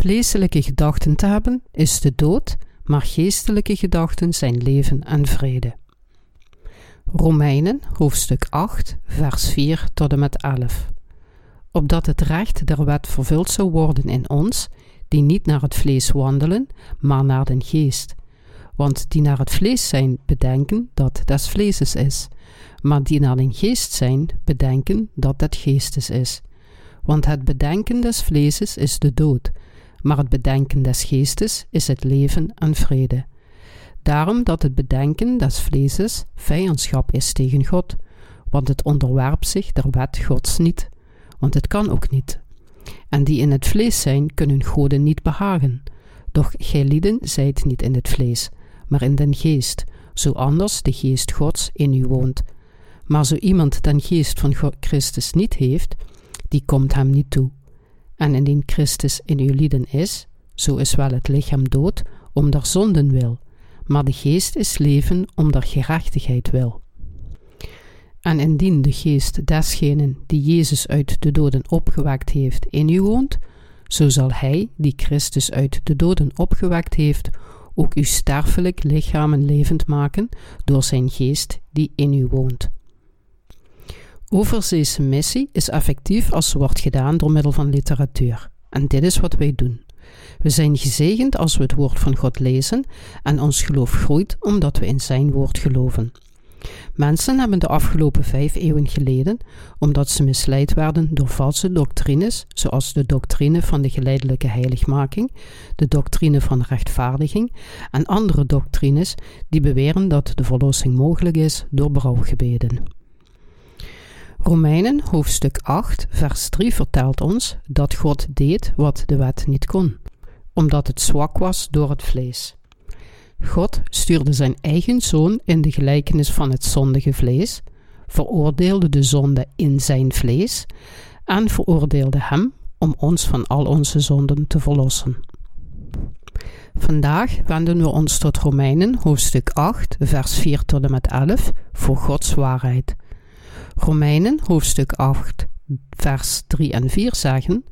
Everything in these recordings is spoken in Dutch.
Vleeselijke gedachten te hebben is de dood, maar geestelijke gedachten zijn leven en vrede. Romeinen hoofdstuk 8, vers 4 tot en met 11. Opdat het recht der wet vervuld zou worden in ons, die niet naar het vlees wandelen, maar naar den geest. Want die naar het vlees zijn, bedenken dat des vleeses is, maar die naar den geest zijn, bedenken dat het geestes is. Want het bedenken des vleeses is de dood, maar het bedenken des geestes is het leven en vrede. Daarom dat het bedenken des vleeses vijandschap is tegen God, want het onderwerpt zich der wet Gods niet, want het kan ook niet. En die in het vlees zijn, kunnen goden niet behagen. Doch gij lieden zijt niet in het vlees, maar in den geest, zo anders de geest Gods in u woont. Maar zo iemand den geest van Christus niet heeft, die komt hem niet toe. En indien Christus in uw lieden is, zo is wel het lichaam dood om der zonden wil, maar de geest is leven om der gerechtigheid wil. En indien de geest desgenen die Jezus uit de doden opgewekt heeft in u woont, zo zal hij, die Christus uit de doden opgewekt heeft, ook uw sterfelijk lichamen levend maken door zijn geest die in u woont. Overzeese missie is effectief als ze wordt gedaan door middel van literatuur. En dit is wat wij doen. We zijn gezegend als we het woord van God lezen en ons geloof groeit omdat we in zijn woord geloven. Mensen hebben de afgelopen vijf eeuwen geleden, omdat ze misleid werden door valse doctrines, zoals de doctrine van de geleidelijke heiligmaking, de doctrine van rechtvaardiging en andere doctrines die beweren dat de verlossing mogelijk is door berouwgebeden. Romeinen hoofdstuk 8, vers 3 vertelt ons dat God deed wat de wet niet kon, omdat het zwak was door het vlees. God stuurde zijn eigen zoon in de gelijkenis van het zondige vlees, veroordeelde de zonde in zijn vlees en veroordeelde hem om ons van al onze zonden te verlossen. Vandaag wenden we ons tot Romeinen hoofdstuk 8, vers 4 tot en met 11 voor Gods waarheid. Romeinen hoofdstuk 8, vers 3 en 4 zeggen: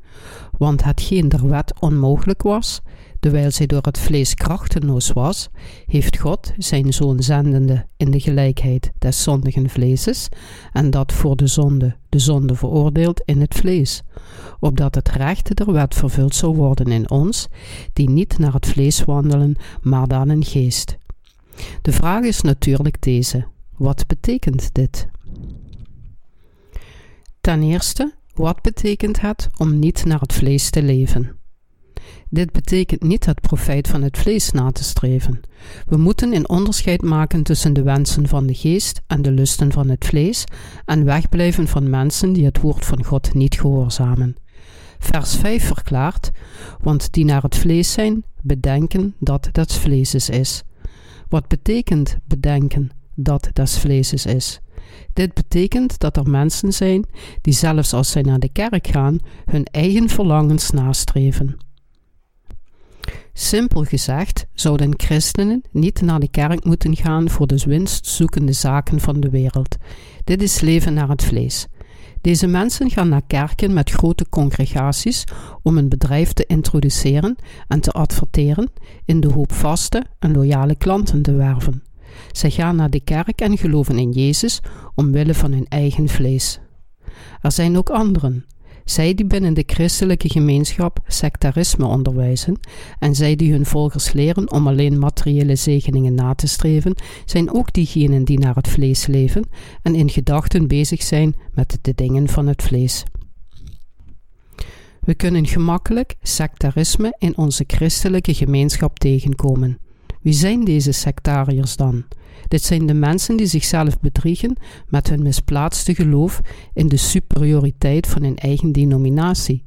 Want hetgeen der wet onmogelijk was, terwijl zij door het vlees krachtenloos was, heeft God zijn zoon zendende in de gelijkheid des zondigen vleeses, en dat voor de zonde de zonde veroordeeld in het vlees, opdat het recht der wet vervuld zou worden in ons, die niet naar het vlees wandelen, maar dan een geest. De vraag is natuurlijk deze: wat betekent dit? Ten eerste, wat betekent het om niet naar het vlees te leven? Dit betekent niet het profijt van het vlees na te streven. We moeten een onderscheid maken tussen de wensen van de geest en de lusten van het vlees en wegblijven van mensen die het woord van God niet gehoorzamen. Vers 5 verklaart: Want die naar het vlees zijn, bedenken dat dat vlees is. Wat betekent bedenken dat dat vlees is? Dit betekent dat er mensen zijn die zelfs als zij naar de kerk gaan, hun eigen verlangens nastreven. Simpel gezegd zouden christenen niet naar de kerk moeten gaan voor de winstzoekende zaken van de wereld. Dit is leven naar het vlees. Deze mensen gaan naar kerken met grote congregaties om een bedrijf te introduceren en te adverteren in de hoop vaste en loyale klanten te werven. Zij gaan naar de kerk en geloven in Jezus omwille van hun eigen vlees. Er zijn ook anderen, zij die binnen de christelijke gemeenschap sectarisme onderwijzen en zij die hun volgers leren om alleen materiële zegeningen na te streven, zijn ook diegenen die naar het vlees leven en in gedachten bezig zijn met de dingen van het vlees. We kunnen gemakkelijk sectarisme in onze christelijke gemeenschap tegenkomen. Wie zijn deze sectariërs dan? Dit zijn de mensen die zichzelf bedriegen met hun misplaatste geloof in de superioriteit van hun eigen denominatie.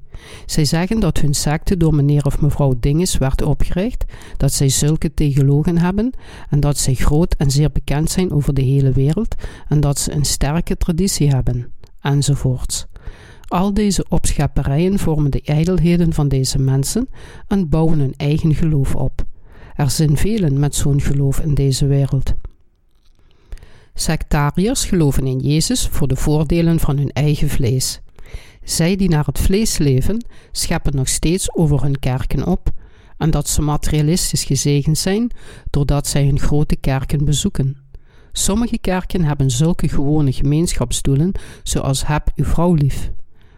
Zij zeggen dat hun secte door meneer of mevrouw Dinges werd opgericht, dat zij zulke theologen hebben en dat zij groot en zeer bekend zijn over de hele wereld en dat ze een sterke traditie hebben, enzovoorts. Al deze opschepperijen vormen de ijdelheden van deze mensen en bouwen hun eigen geloof op. Er zijn velen met zo'n geloof in deze wereld. Sectariërs geloven in Jezus voor de voordelen van hun eigen vlees. Zij die naar het vlees leven, scheppen nog steeds over hun kerken op en dat ze materialistisch gezegend zijn doordat zij hun grote kerken bezoeken. Sommige kerken hebben zulke gewone gemeenschapsdoelen, zoals heb uw vrouw lief.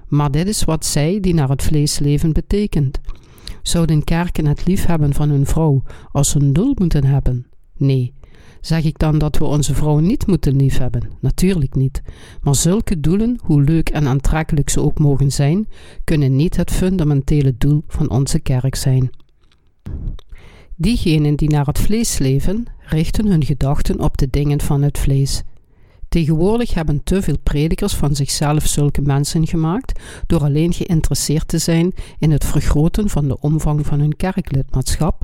Maar dit is wat zij die naar het vlees leven betekent. Zouden kerken het liefhebben van hun vrouw als hun doel moeten hebben? Nee. Zeg ik dan dat we onze vrouw niet moeten liefhebben? Natuurlijk niet. Maar zulke doelen, hoe leuk en aantrekkelijk ze ook mogen zijn, kunnen niet het fundamentele doel van onze kerk zijn. Diegenen die naar het vlees leven, richten hun gedachten op de dingen van het vlees. Tegenwoordig hebben te veel predikers van zichzelf zulke mensen gemaakt door alleen geïnteresseerd te zijn in het vergroten van de omvang van hun kerklidmaatschap,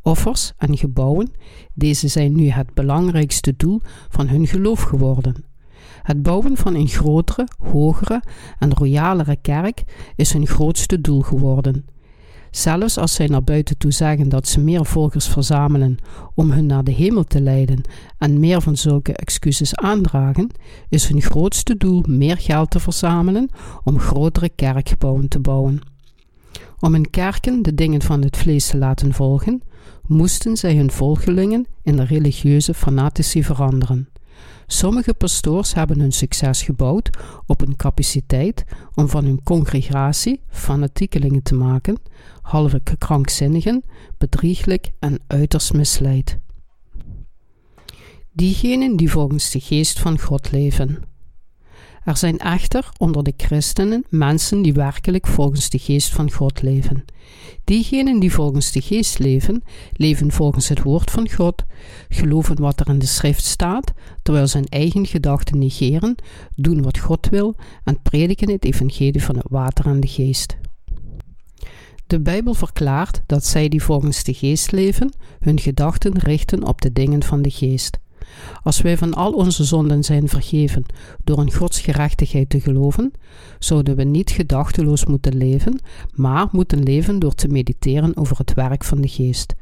offers en gebouwen. Deze zijn nu het belangrijkste doel van hun geloof geworden. Het bouwen van een grotere, hogere en royalere kerk is hun grootste doel geworden. Zelfs als zij naar buiten toe zeggen dat ze meer volgers verzamelen om hun naar de hemel te leiden en meer van zulke excuses aandragen, is hun grootste doel meer geld te verzamelen om grotere kerkgebouwen te bouwen. Om in kerken de dingen van het vlees te laten volgen, moesten zij hun volgelingen in de religieuze fanatici veranderen. Sommige pastoors hebben hun succes gebouwd op een capaciteit om van hun congregatie fanatiekelingen te maken, halve krankzinnigen, bedrieglijk en uiterst misleid. Diegenen die volgens de geest van God leven. Er zijn echter onder de christenen mensen die werkelijk volgens de geest van God leven. Diegenen die volgens de geest leven, leven volgens het woord van God, geloven wat er in de schrift staat, terwijl zijn eigen gedachten negeren, doen wat God wil en prediken het evangelie van het water en de geest. De Bijbel verklaart dat zij die volgens de geest leven, hun gedachten richten op de dingen van de geest. Als wij van al onze zonden zijn vergeven door in Gods gerechtigheid te geloven, zouden we niet gedachteloos moeten leven, maar moeten leven door te mediteren over het werk van de geest.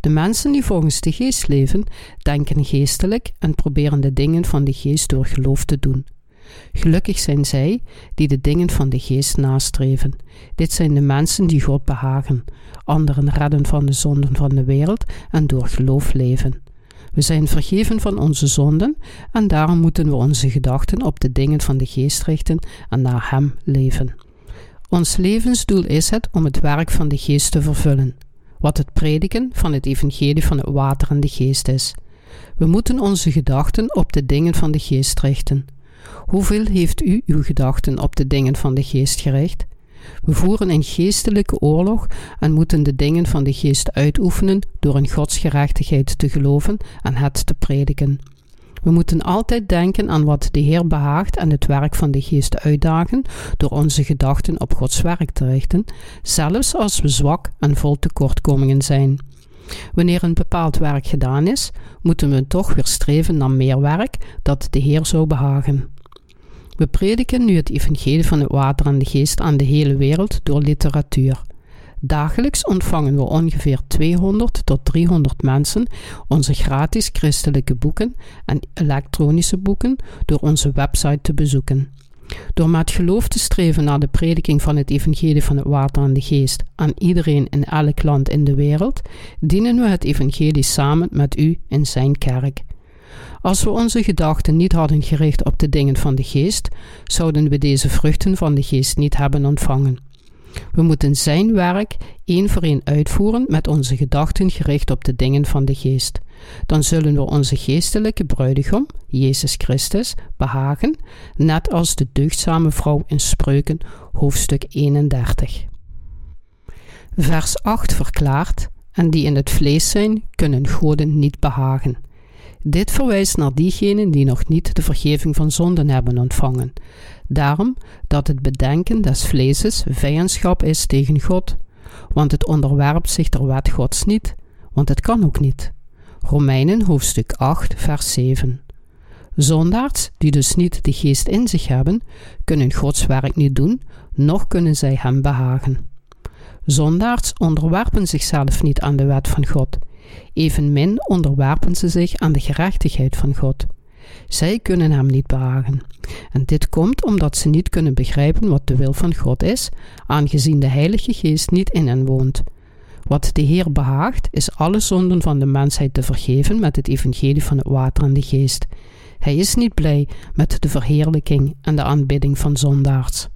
De mensen die volgens de geest leven, denken geestelijk en proberen de dingen van de geest door geloof te doen. Gelukkig zijn zij die de dingen van de geest nastreven. Dit zijn de mensen die God behagen, anderen redden van de zonden van de wereld en door geloof leven. We zijn vergeven van onze zonden en daarom moeten we onze gedachten op de dingen van de geest richten en naar Hem leven. Ons levensdoel is het om het werk van de geest te vervullen, wat het prediken van het evangelie van het water en de geest is. We moeten onze gedachten op de dingen van de geest richten. Hoeveel heeft u uw gedachten op de dingen van de geest gericht? We voeren een geestelijke oorlog en moeten de dingen van de geest uitoefenen door in Gods gerechtigheid te geloven en het te prediken. We moeten altijd denken aan wat de Heer behaagt en het werk van de geest uitdagen door onze gedachten op Gods werk te richten, zelfs als we zwak en vol tekortkomingen zijn. Wanneer een bepaald werk gedaan is, moeten we toch weer streven naar meer werk dat de Heer zou behagen. We prediken nu het evangelie van het water en de geest aan de hele wereld door literatuur. Dagelijks ontvangen we ongeveer 200 tot 300 mensen onze gratis christelijke boeken en elektronische boeken door onze website te bezoeken. Door met geloof te streven naar de prediking van het evangelie van het water en de geest aan iedereen in elk land in de wereld, dienen we het evangelie samen met u in zijn kerk. Als we onze gedachten niet hadden gericht op de dingen van de geest, zouden we deze vruchten van de geest niet hebben ontvangen. We moeten zijn werk één voor één uitvoeren met onze gedachten gericht op de dingen van de geest. Dan zullen we onze geestelijke bruidegom, Jezus Christus, behagen, net als de deugdzame vrouw in Spreuken, hoofdstuk 31. Vers 8 verklaart: En die in het vlees zijn, kunnen goden niet behagen. Dit verwijst naar diegenen die nog niet de vergeving van zonden hebben ontvangen. Daarom dat het bedenken des vleeses vijandschap is tegen God, want het onderwerpt zich der wet Gods niet, want het kan ook niet. Romeinen hoofdstuk 8, vers 7. Zondaars, die dus niet de geest in zich hebben, kunnen Gods werk niet doen, noch kunnen zij hem behagen. Zondaars onderwerpen zichzelf niet aan de wet van God, Evenmin onderwerpen ze zich aan de gerechtigheid van God. Zij kunnen hem niet behagen. En dit komt omdat ze niet kunnen begrijpen wat de wil van God is, aangezien de Heilige Geest niet in hen woont. Wat de Heer behaagt, is alle zonden van de mensheid te vergeven met het evangelie van het water en de geest. Hij is niet blij met de verheerlijking en de aanbidding van zondaars.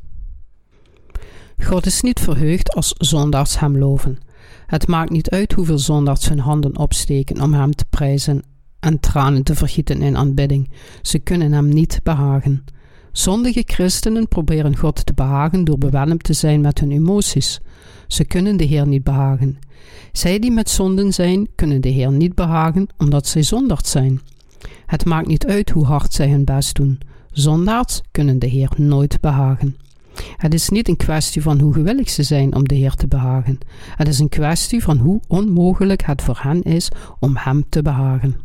God is niet verheugd als zondaars hem loven. Het maakt niet uit hoeveel zondaars hun handen opsteken om hem te prijzen en tranen te vergieten in aanbidding. Ze kunnen hem niet behagen. Zondige christenen proberen God te behagen door bewelmd te zijn met hun emoties. Ze kunnen de Heer niet behagen. Zij die met zonden zijn, kunnen de Heer niet behagen omdat zij zondaard zijn. Het maakt niet uit hoe hard zij hun best doen. Zondaards kunnen de Heer nooit behagen. Het is niet een kwestie van hoe gewillig ze zijn om de Heer te behagen. Het is een kwestie van hoe onmogelijk het voor hen is om Hem te behagen.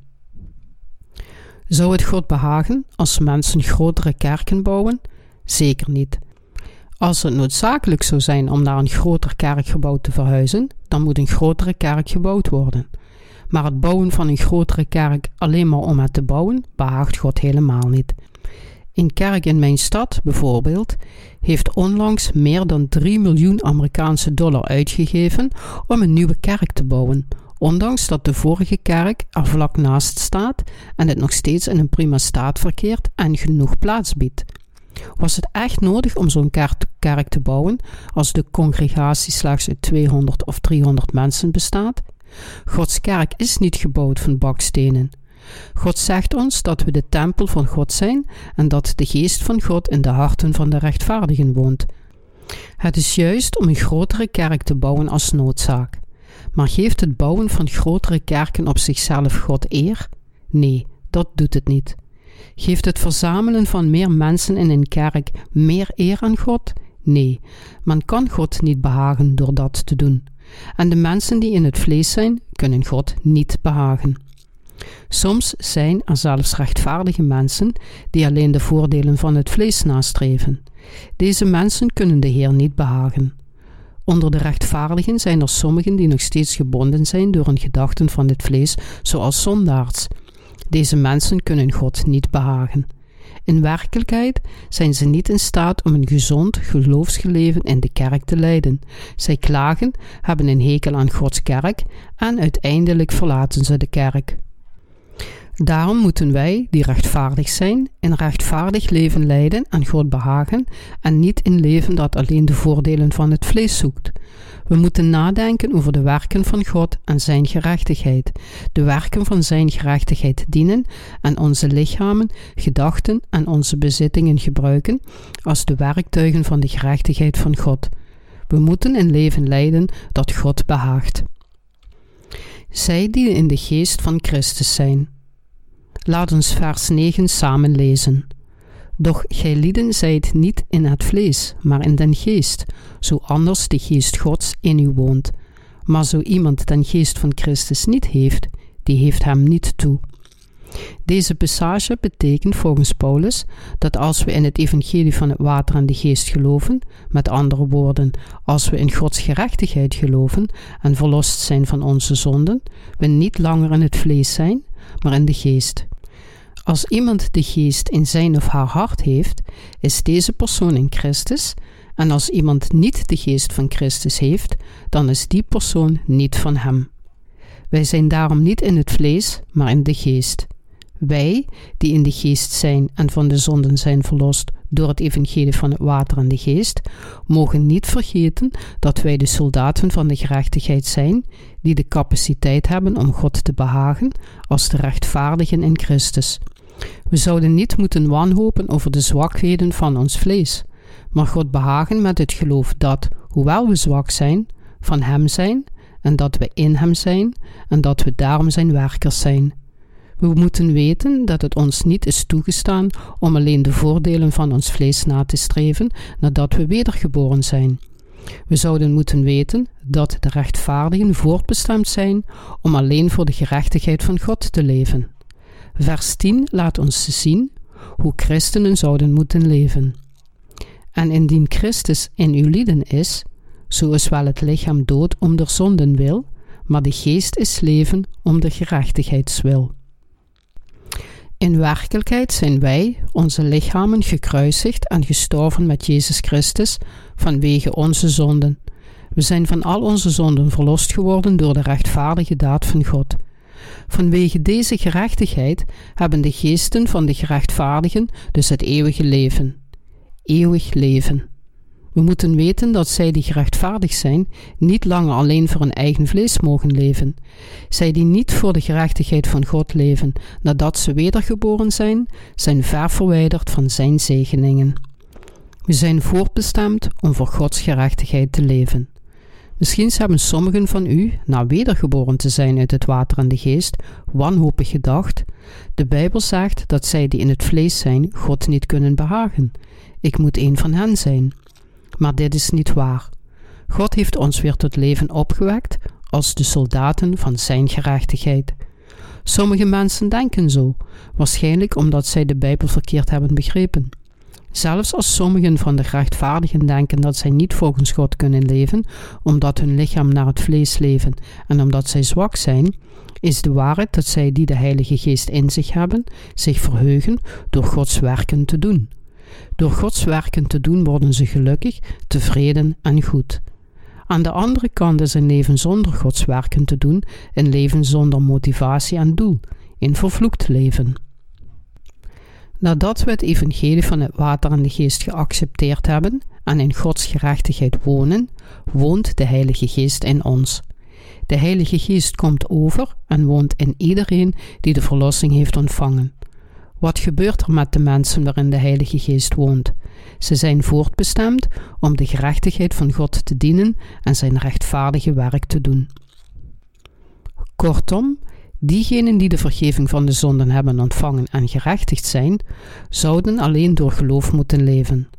Zou het God behagen als mensen grotere kerken bouwen? Zeker niet. Als het noodzakelijk zou zijn om naar een groter kerkgebouw te verhuizen, dan moet een grotere kerk gebouwd worden. Maar het bouwen van een grotere kerk alleen maar om het te bouwen, behaagt God helemaal niet. Een kerk in mijn stad, bijvoorbeeld, heeft onlangs meer dan 3 miljoen Amerikaanse dollar uitgegeven om een nieuwe kerk te bouwen, ondanks dat de vorige kerk er vlak naast staat en het nog steeds in een prima staat verkeert en genoeg plaats biedt. Was het echt nodig om zo'n kerk te bouwen als de congregatie slechts uit 200 of 300 mensen bestaat? Gods kerk is niet gebouwd van bakstenen. God zegt ons dat we de tempel van God zijn en dat de geest van God in de harten van de rechtvaardigen woont. Het is juist om een grotere kerk te bouwen als noodzaak. Maar geeft het bouwen van grotere kerken op zichzelf God eer? Nee, dat doet het niet. Geeft het verzamelen van meer mensen in een kerk meer eer aan God? Nee, men kan God niet behagen door dat te doen. En de mensen die in het vlees zijn, kunnen God niet behagen. Soms zijn er zelfs rechtvaardige mensen die alleen de voordelen van het vlees nastreven. Deze mensen kunnen de Heer niet behagen. Onder de rechtvaardigen zijn er sommigen die nog steeds gebonden zijn door hun gedachten van het vlees, zoals zondaars. Deze mensen kunnen God niet behagen. In werkelijkheid zijn ze niet in staat om een gezond geloofsgeleven in de kerk te leiden. Zij klagen, hebben een hekel aan Gods kerk en uiteindelijk verlaten ze de kerk. Daarom moeten wij, die rechtvaardig zijn, een rechtvaardig leven leiden en God behagen en niet een leven dat alleen de voordelen van het vlees zoekt. We moeten nadenken over de werken van God en Zijn gerechtigheid. De werken van Zijn gerechtigheid dienen en onze lichamen, gedachten en onze bezittingen gebruiken als de werktuigen van de gerechtigheid van God. We moeten een leven leiden dat God behaagt. Zij die in de geest van Christus zijn. Laat ons vers 9 samen lezen. Doch gij lieden zijt niet in het vlees, maar in den geest, zo anders de geest Gods in u woont. Maar zo iemand den geest van Christus niet heeft, die heeft hem niet toe. Deze passage betekent volgens Paulus dat als we in het evangelie van het water en de geest geloven, met andere woorden, als we in Gods gerechtigheid geloven en verlost zijn van onze zonden, we niet langer in het vlees zijn, maar in de geest. Als iemand de geest in zijn of haar hart heeft, is deze persoon in Christus, en als iemand niet de geest van Christus heeft, dan is die persoon niet van hem. Wij zijn daarom niet in het vlees, maar in de geest. Wij, die in de geest zijn en van de zonden zijn verlost door het evangelie van het water en de geest, mogen niet vergeten dat wij de soldaten van de gerechtigheid zijn, die de capaciteit hebben om God te behagen als de rechtvaardigen in Christus. We zouden niet moeten wanhopen over de zwakheden van ons vlees, maar God behagen met het geloof dat, hoewel we zwak zijn, van Hem zijn en dat we in Hem zijn en dat we daarom Zijn werkers zijn. We moeten weten dat het ons niet is toegestaan om alleen de voordelen van ons vlees na te streven nadat we wedergeboren zijn. We zouden moeten weten dat de rechtvaardigen voortbestemd zijn om alleen voor de gerechtigheid van God te leven. Vers 10 laat ons zien hoe christenen zouden moeten leven. En indien Christus in uw lieden is, zo is wel het lichaam dood om de zonden wil, maar de geest is leven om de gerechtigheidswil. In werkelijkheid zijn wij, onze lichamen, gekruisigd en gestorven met Jezus Christus vanwege onze zonden. We zijn van al onze zonden verlost geworden door de rechtvaardige daad van God. Vanwege deze gerechtigheid hebben de geesten van de gerechtvaardigen dus het eeuwige leven. Eeuwig leven. We moeten weten dat zij die gerechtvaardig zijn, niet langer alleen voor hun eigen vlees mogen leven. Zij die niet voor de gerechtigheid van God leven, nadat ze wedergeboren zijn, zijn ver verwijderd van zijn zegeningen. We zijn voortbestemd om voor Gods gerechtigheid te leven. Misschien hebben sommigen van u, na wedergeboren te zijn uit het water en de geest, wanhopig gedacht: De Bijbel zegt dat zij die in het vlees zijn, God niet kunnen behagen. Ik moet een van hen zijn. Maar dit is niet waar. God heeft ons weer tot leven opgewekt als de soldaten van Zijn gerechtigheid. Sommige mensen denken zo, waarschijnlijk omdat zij de Bijbel verkeerd hebben begrepen. Zelfs als sommigen van de rechtvaardigen denken dat zij niet volgens God kunnen leven, omdat hun lichaam naar het vlees leven en omdat zij zwak zijn, is de waarheid dat zij die de Heilige Geest in zich hebben, zich verheugen door Gods werken te doen. Door Gods werken te doen worden ze gelukkig, tevreden en goed. Aan de andere kant is een leven zonder Gods werken te doen een leven zonder motivatie en doel, een vervloekt leven. Nadat we het evangelie van het water en de geest geaccepteerd hebben en in Gods gerechtigheid wonen, woont de Heilige Geest in ons. De Heilige Geest komt over en woont in iedereen die de verlossing heeft ontvangen. Wat gebeurt er met de mensen waarin de Heilige Geest woont? Ze zijn voortbestemd om de gerechtigheid van God te dienen en zijn rechtvaardige werk te doen. Kortom, diegenen die de vergeving van de zonden hebben ontvangen en gerechtigd zijn, zouden alleen door geloof moeten leven.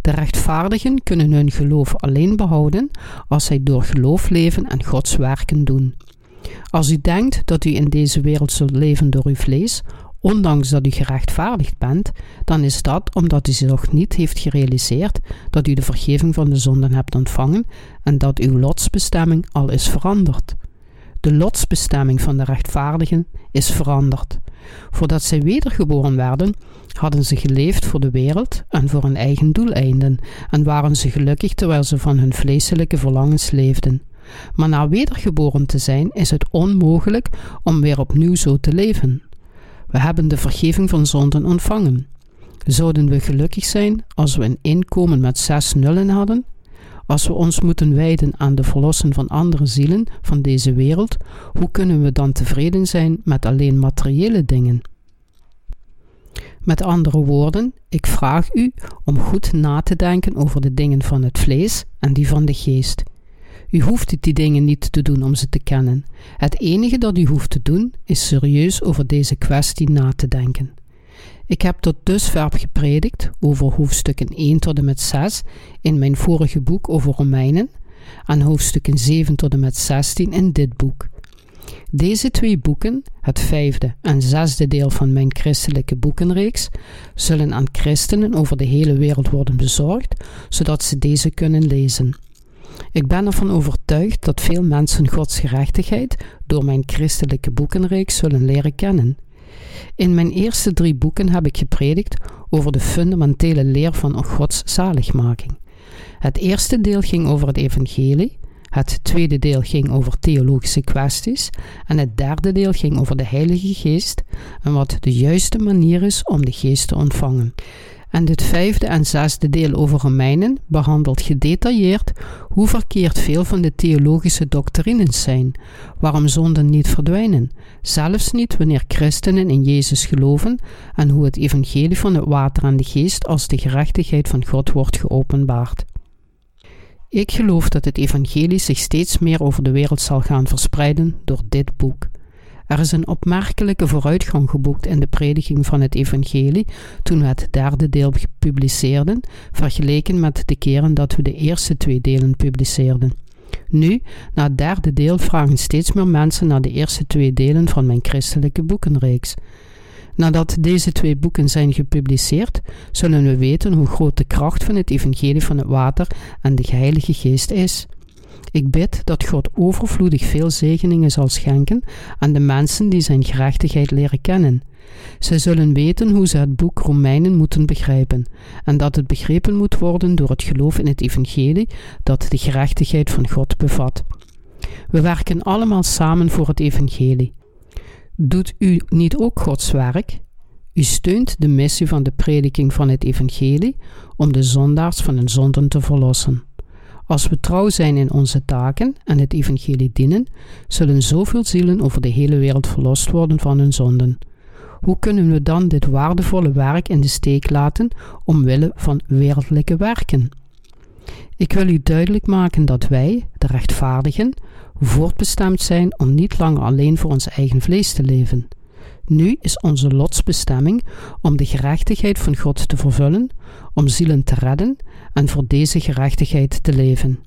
De rechtvaardigen kunnen hun geloof alleen behouden als zij door geloof leven en Gods werken doen. Als u denkt dat u in deze wereld zult leven door uw vlees, ondanks dat u gerechtvaardigd bent, dan is dat omdat u zich nog niet heeft gerealiseerd dat u de vergeving van de zonden hebt ontvangen en dat uw lotsbestemming al is veranderd. De lotsbestemming van de rechtvaardigen is veranderd. Voordat zij wedergeboren werden, hadden ze geleefd voor de wereld en voor hun eigen doeleinden en waren ze gelukkig terwijl ze van hun vleeselijke verlangens leefden. Maar na wedergeboren te zijn is het onmogelijk om weer opnieuw zo te leven. We hebben de vergeving van zonden ontvangen. Zouden we gelukkig zijn als we een inkomen met zes nullen hadden? Als we ons moeten wijden aan de verlossen van andere zielen van deze wereld, hoe kunnen we dan tevreden zijn met alleen materiële dingen? Met andere woorden, ik vraag u om goed na te denken over de dingen van het vlees en die van de geest. U hoeft die dingen niet te doen om ze te kennen. Het enige dat u hoeft te doen is serieus over deze kwestie na te denken. Ik heb tot dusver gepredikt over hoofdstukken 1 tot en met 6 in mijn vorige boek over Romeinen en hoofdstukken 7 tot en met 16 in dit boek. Deze twee boeken, het vijfde en zesde deel van mijn christelijke boekenreeks, zullen aan christenen over de hele wereld worden bezorgd, zodat ze deze kunnen lezen. Ik ben ervan overtuigd dat veel mensen Gods gerechtigheid door mijn christelijke boekenreeks zullen leren kennen. In mijn eerste drie boeken heb ik gepredikt over de fundamentele leer van Gods zaligmaking. Het eerste deel ging over het evangelie, het tweede deel ging over theologische kwesties en het derde deel ging over de Heilige Geest en wat de juiste manier is om de Geest te ontvangen. En dit vijfde en zesde deel over Romeinen behandelt gedetailleerd hoe verkeerd veel van de theologische doctrines zijn, waarom zonden niet verdwijnen, zelfs niet wanneer christenen in Jezus geloven, en hoe het evangelie van het water en de geest als de gerechtigheid van God wordt geopenbaard. Ik geloof dat het evangelie zich steeds meer over de wereld zal gaan verspreiden door dit boek. Er is een opmerkelijke vooruitgang geboekt in de prediking van het evangelie toen we het derde deel publiceerden, vergeleken met de keren dat we de eerste twee delen publiceerden. Nu, na het derde deel, vragen steeds meer mensen naar de eerste twee delen van mijn christelijke boekenreeks. Nadat deze twee boeken zijn gepubliceerd, zullen we weten hoe groot de kracht van het evangelie van het water en de Heilige Geest is. Ik bid dat God overvloedig veel zegeningen zal schenken aan de mensen die zijn gerechtigheid leren kennen. Zij zullen weten hoe ze het boek Romeinen moeten begrijpen, en dat het begrepen moet worden door het geloof in het evangelie dat de gerechtigheid van God bevat. We werken allemaal samen voor het evangelie. Doet u niet ook Gods werk? U steunt de missie van de prediking van het evangelie om de zondaars van hun zonden te verlossen. Als we trouw zijn in onze taken en het evangelie dienen, zullen zoveel zielen over de hele wereld verlost worden van hun zonden. Hoe kunnen we dan dit waardevolle werk in de steek laten omwille van wereldlijke werken? Ik wil u duidelijk maken dat wij, de rechtvaardigen, voortbestemd zijn om niet langer alleen voor ons eigen vlees te leven. Nu is onze lotsbestemming om de gerechtigheid van God te vervullen, om zielen te redden en voor deze gerechtigheid te leven.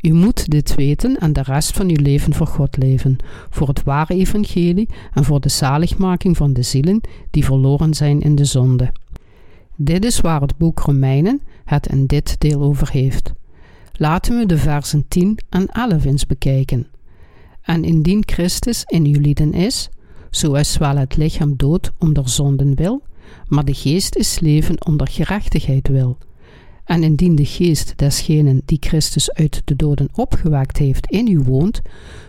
U moet dit weten en de rest van uw leven voor God leven, voor het ware evangelie en voor de zaligmaking van de zielen die verloren zijn in de zonde. Dit is waar het boek Romeinen het in dit deel over heeft. Laten we de versen 10 en 11 eens bekijken. En indien Christus in uw lieden is, zo is wel het lichaam dood om der zonden wil, maar de geest is leven om der gerechtigheid wil. En indien de geest desgenen die Christus uit de doden opgewekt heeft in u woont,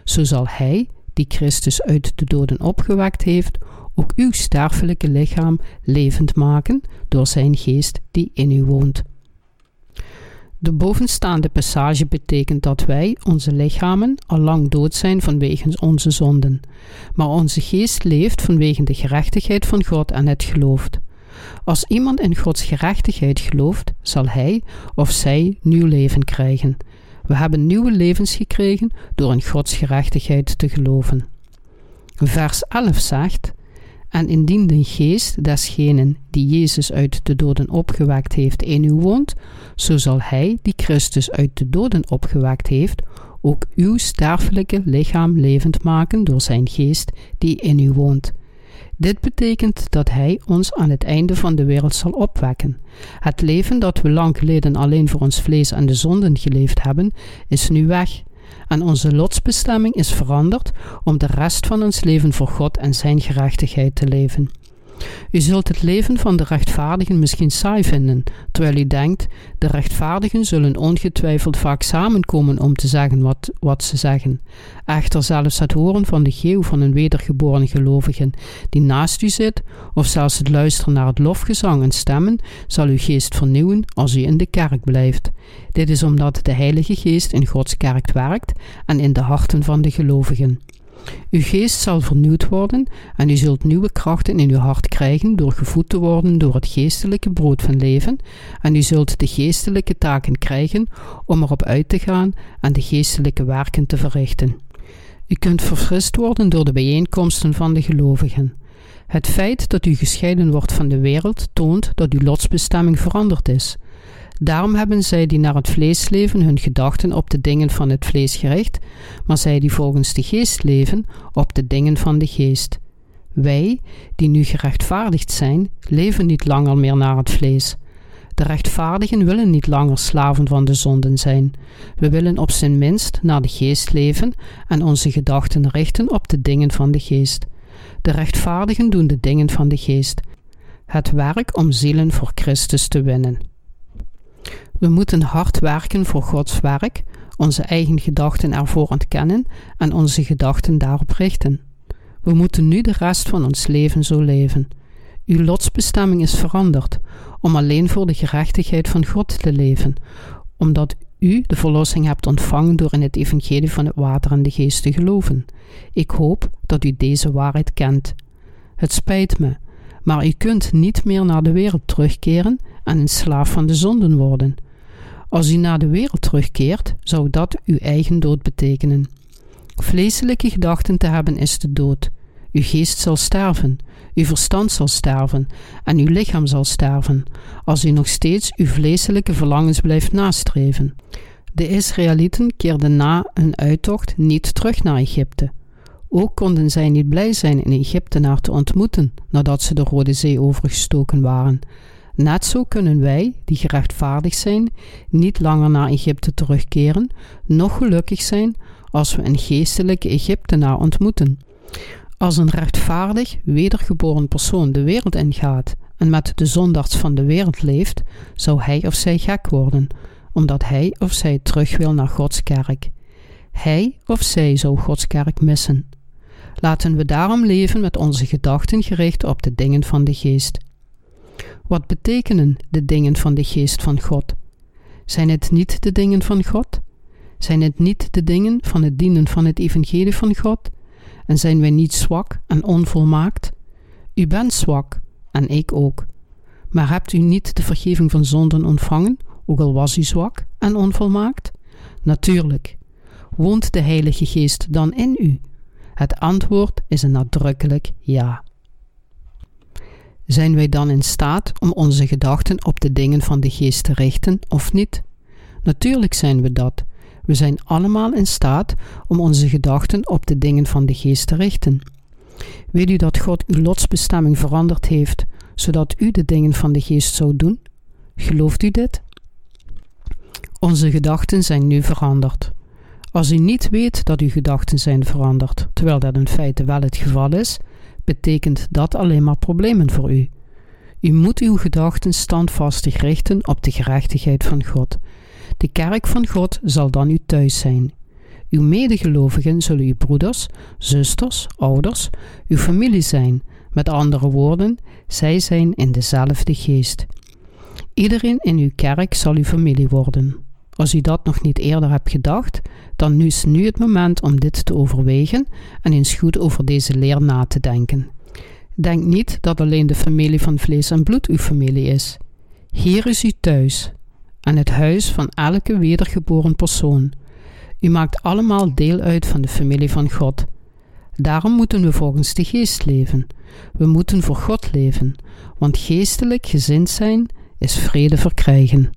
zo zal hij, die Christus uit de doden opgewekt heeft, ook uw sterfelijke lichaam levend maken door zijn geest die in u woont. De bovenstaande passage betekent dat wij, onze lichamen, al lang dood zijn vanwege onze zonden, maar onze geest leeft vanwege de gerechtigheid van God en het gelooft. Als iemand in Gods gerechtigheid gelooft, zal hij of zij nieuw leven krijgen. We hebben nieuwe levens gekregen door in Gods gerechtigheid te geloven. Vers 11 zegt: En indien de geest desgenen die Jezus uit de doden opgewekt heeft in u woont, zo zal hij die Christus uit de doden opgewekt heeft, ook uw sterfelijke lichaam levend maken door zijn geest die in u woont. Dit betekent dat Hij ons aan het einde van de wereld zal opwekken. Het leven dat we lang geleden alleen voor ons vlees en de zonden geleefd hebben, is nu weg. En onze lotsbestemming is veranderd om de rest van ons leven voor God en Zijn gerechtigheid te leven. U zult het leven van de rechtvaardigen misschien saai vinden, terwijl u denkt: de rechtvaardigen zullen ongetwijfeld vaak samenkomen om te zeggen wat, wat ze zeggen. Echter, zelfs het horen van de geeuw van een wedergeboren gelovige die naast u zit, of zelfs het luisteren naar het lofgezang en stemmen, zal uw geest vernieuwen als u in de kerk blijft. Dit is omdat de Heilige Geest in Gods kerk werkt en in de harten van de gelovigen. Uw geest zal vernieuwd worden en u zult nieuwe krachten in uw hart krijgen door gevoed te worden door het geestelijke brood van leven en u zult de geestelijke taken krijgen om erop uit te gaan en de geestelijke werken te verrichten. U kunt verfrist worden door de bijeenkomsten van de gelovigen. Het feit dat u gescheiden wordt van de wereld toont dat uw lotsbestemming veranderd is. Daarom hebben zij die naar het vlees leven hun gedachten op de dingen van het vlees gericht, maar zij die volgens de geest leven op de dingen van de geest. Wij, die nu gerechtvaardigd zijn, leven niet langer meer naar het vlees. De rechtvaardigen willen niet langer slaven van de zonden zijn. We willen op zijn minst naar de geest leven en onze gedachten richten op de dingen van de geest. De rechtvaardigen doen de dingen van de geest. Het werk om zielen voor Christus te winnen. We moeten hard werken voor Gods werk, onze eigen gedachten ervoor ontkennen en onze gedachten daarop richten. We moeten nu de rest van ons leven zo leven. Uw lotsbestemming is veranderd om alleen voor de gerechtigheid van God te leven, omdat u de verlossing hebt ontvangen door in het evangelie van het water en de geest te geloven. Ik hoop dat u deze waarheid kent. Het spijt me, maar u kunt niet meer naar de wereld terugkeren en een slaaf van de zonden worden. Als u naar de wereld terugkeert, zou dat uw eigen dood betekenen. Vleeselijke gedachten te hebben is de dood. Uw geest zal sterven, uw verstand zal sterven en uw lichaam zal sterven, als u nog steeds uw vleeselijke verlangens blijft nastreven. De Israëlieten keerden na hun uittocht niet terug naar Egypte. Ook konden zij niet blij zijn een Egyptenaar te ontmoeten nadat ze de Rode Zee overgestoken waren. Net zo kunnen wij, die gerechtvaardigd zijn, niet langer naar Egypte terugkeren, nog gelukkig zijn als we een geestelijke Egyptenaar ontmoeten. Als een rechtvaardig, wedergeboren persoon de wereld ingaat en met de zondags van de wereld leeft, zou hij of zij gek worden, omdat hij of zij terug wil naar Gods kerk. Hij of zij zou Gods kerk missen. Laten we daarom leven met onze gedachten gericht op de dingen van de geest. Wat betekenen de dingen van de geest van God? Zijn het niet de dingen van God? Zijn het niet de dingen van het dienen van het evangelie van God? En zijn wij niet zwak en onvolmaakt? U bent zwak en ik ook. Maar hebt u niet de vergeving van zonden ontvangen, ook al was u zwak en onvolmaakt? Natuurlijk. Woont de Heilige Geest dan in u? Het antwoord is een nadrukkelijk ja. Zijn wij dan in staat om onze gedachten op de dingen van de geest te richten of niet? Natuurlijk zijn we dat. We zijn allemaal in staat om onze gedachten op de dingen van de geest te richten. Weet u dat God uw lotsbestemming veranderd heeft, zodat u de dingen van de geest zou doen? Gelooft u dit? Onze gedachten zijn nu veranderd. Als u niet weet dat uw gedachten zijn veranderd, terwijl dat in feite wel het geval is, betekent dat alleen maar problemen voor u. U moet uw gedachten standvastig richten op de gerechtigheid van God. De kerk van God zal dan uw thuis zijn. Uw medegelovigen zullen uw broeders, zusters, ouders, uw familie zijn. Met andere woorden, zij zijn in dezelfde geest. Iedereen in uw kerk zal uw familie worden. Als u dat nog niet eerder hebt gedacht, dan is nu het moment om dit te overwegen en eens goed over deze leer na te denken. Denk niet dat alleen de familie van vlees en bloed uw familie is. Hier is u thuis, en het huis van elke wedergeboren persoon. U maakt allemaal deel uit van de familie van God. Daarom moeten we volgens de geest leven. We moeten voor God leven, want geestelijk gezind zijn is vrede verkrijgen.